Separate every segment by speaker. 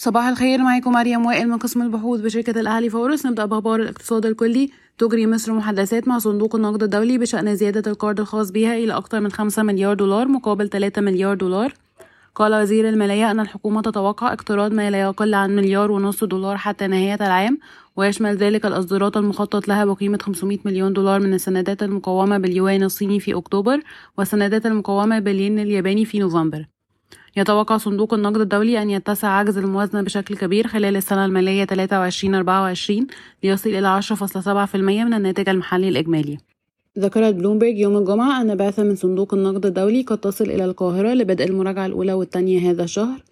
Speaker 1: صباح الخير معاكم مريم وائل من قسم البحوث بشركة الأهلي فورس. نبدأ بأخبار الاقتصاد الكلي. تجري مصر محادثات مع صندوق النقد الدولي بشأن زيادة القرض الخاص بها إلى أكثر من 5 مليار دولار مقابل 3 مليار دولار. قال وزير المالية أن الحكومة تتوقع اقتراض ما لا يقل عن مليار ونصف دولار حتى نهاية العام ويشمل ذلك الإصدارات المخطط لها بقيمة 500 مليون دولار من السندات المقومة باليوان الصيني في أكتوبر والسندات المقومة بالين الياباني في نوفمبر. يتوقع صندوق النقد الدولي أن يتسع عجز الموازنة بشكل كبير خلال السنة المالية 23-24 ليصل إلى 10.7% من الناتج المحلي الإجمالي. ذكرت بلومبرج يوم الجمعة أن بعثة من صندوق النقد الدولي قد تصل إلى القاهرة لبدء المراجعة الأولى والثانية هذا الشهر.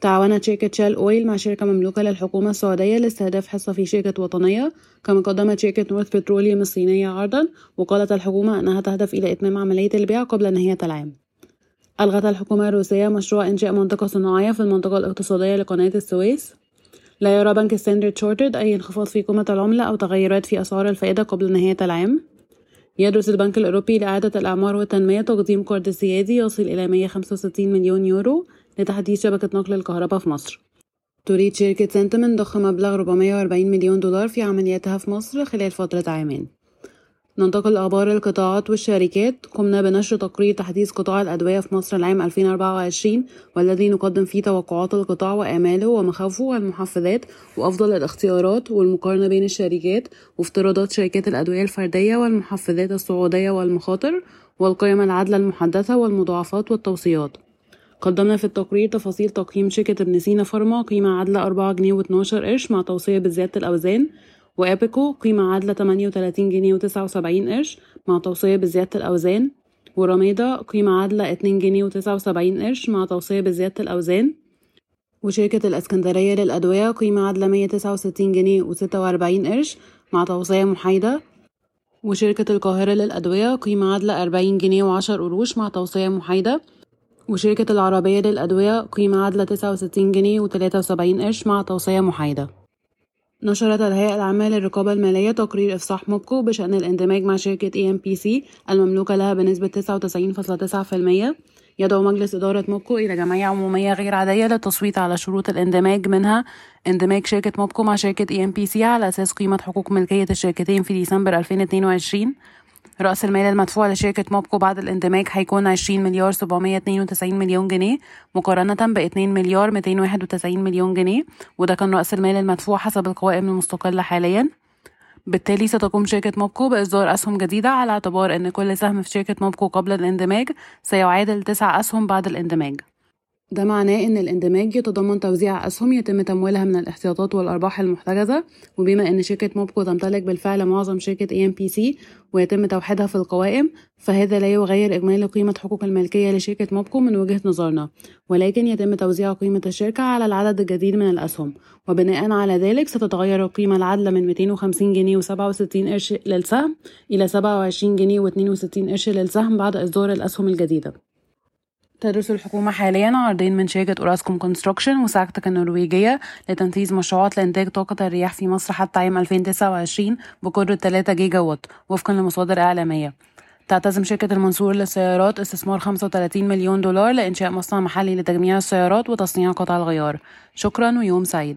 Speaker 1: تعاونت شركة شال أويل مع شركة مملوكة للحكومة السعودية لاستهداف حصة في شركة وطنية. كما قدمت شركة نورث بتروليوم الصينية عرضا وقالت الحكومة أنها تهدف إلى إتمام عملية البيع قبل نهاية العام. ألغت الحكومة الروسية مشروع إنشاء منطقة صناعية في المنطقة الاقتصادية لقناة السويس. لا يرى بنك ستاندرد تشارترد أي انخفاض في قيمة العملة أو تغيرات في أسعار الفائدة قبل نهاية العام. يدرس البنك الأوروبي لإعادة الأعمار والتنمية تقديم قرض سيادي يصل إلى 165 مليون يورو لتحديث شبكة نقل الكهرباء في مصر. تريد شركة سنتامين ضخ مبلغ 440 مليون دولار في عملياتها في مصر خلال فترة عامين. ننتقل لأخبار القطاعات والشركات. قمنا بنشر تقرير تحديث قطاع الأدوية في مصر العام 2024 والذي نقدم فيه توقعات القطاع وآماله ومخاوفه والمحفزات وأفضل الاختيارات والمقارنة بين الشركات وافتراضات شركات الأدوية الفردية والمحفزات الصعودية والمخاطر والقيم العادلة المحدثة والمضاعفات والتوصيات. قدمنا في التقرير تفاصيل تقييم شركة ابن سينا فارما قيمة عادلة أربعة جنيه واتناشر قرش مع توصية بزيادة الأوزان وأبيكو قيمة عادلة تمانية وتلاتين جنيه وتسعة وسبعين قرش مع توصية بزيادة الأوزان. ورميدة قيمة عادلة اتنين جنيه وتسعة وسبعين قرش مع توصية بزيادة الأوزان. وشركة الإسكندرية للأدوية قيمة عادلة مية تسعة وستين جنيه وستة وأربعين قرش مع توصية محايدة. وشركة القاهرة للأدوية قيمة عادلة أربعين جنيه وعشر قروش مع توصية محايدة. وشركة العربية للأدوية قيمة عادلة تسعة وستين جنيه وتلاتة وسبعين قرش مع توصية محايدة. نشرت الهيئة العامة للرقابة المالية تقرير إفصاح موبكو بشأن الاندماج مع شركة EMPC المملوكة لها بنسبة 99.9% يدعو مجلس إدارة موبكو إلى جمعية عمومية غير عادية للتصويت على شروط الاندماج منها اندماج شركة موبكو مع شركة EMPC على أساس قيمة حقوق ملكية الشركتين في ديسمبر 2022 رأس المال المدفوع لشركة موبكو بعد الاندماج هيكون عشرين مليار سبعمية اتنين وتسعين مليون جنيه مقارنة باتنين مليار ميتين واحد وتسعين مليون جنيه وده كان رأس المال المدفوع حسب القوائم المستقلة حاليا. بالتالي ستقوم شركة موبكو بإصدار أسهم جديدة على اعتبار أن كل سهم في شركة موبكو قبل الاندماج سيعادل تسع أسهم بعد الاندماج ده معناه إن الاندماج يتضمن توزيع أسهم يتم تمويلها من الاحتياطات والأرباح المحتجزة وبما إن شركة موبكو تمتلك بالفعل معظم شركة AMPC ويتم توحيدها في القوائم فهذا لا يغير إجمالي قيمة حقوق الملكية لشركة موبكو من وجهة نظرنا ولكن يتم توزيع قيمة الشركة على العدد الجديد من الأسهم وبناء على ذلك ستتغير القيمة العادلة من 250 جنيه و67 قرش للسهم إلى 27 جنيه و62 قرش للسهم بعد إصدار الأسهم الجديدة. تدرس الحكومة حاليا عرضين من شركة أوراسكوم كونستراكشن وسكاتك النرويجية لتنفيذ مشروعات لإنتاج طاقة الرياح في مصر حتى عام 2029 بقدرة 3 جيجا وات وفقا لمصادر إعلامية. تعتزم شركة المنصور للسيارات استثمار 35 مليون دولار لإنشاء مصنع محلي لتجميع السيارات وتصنيع قطع الغيار. شكرا ويوم سعيد.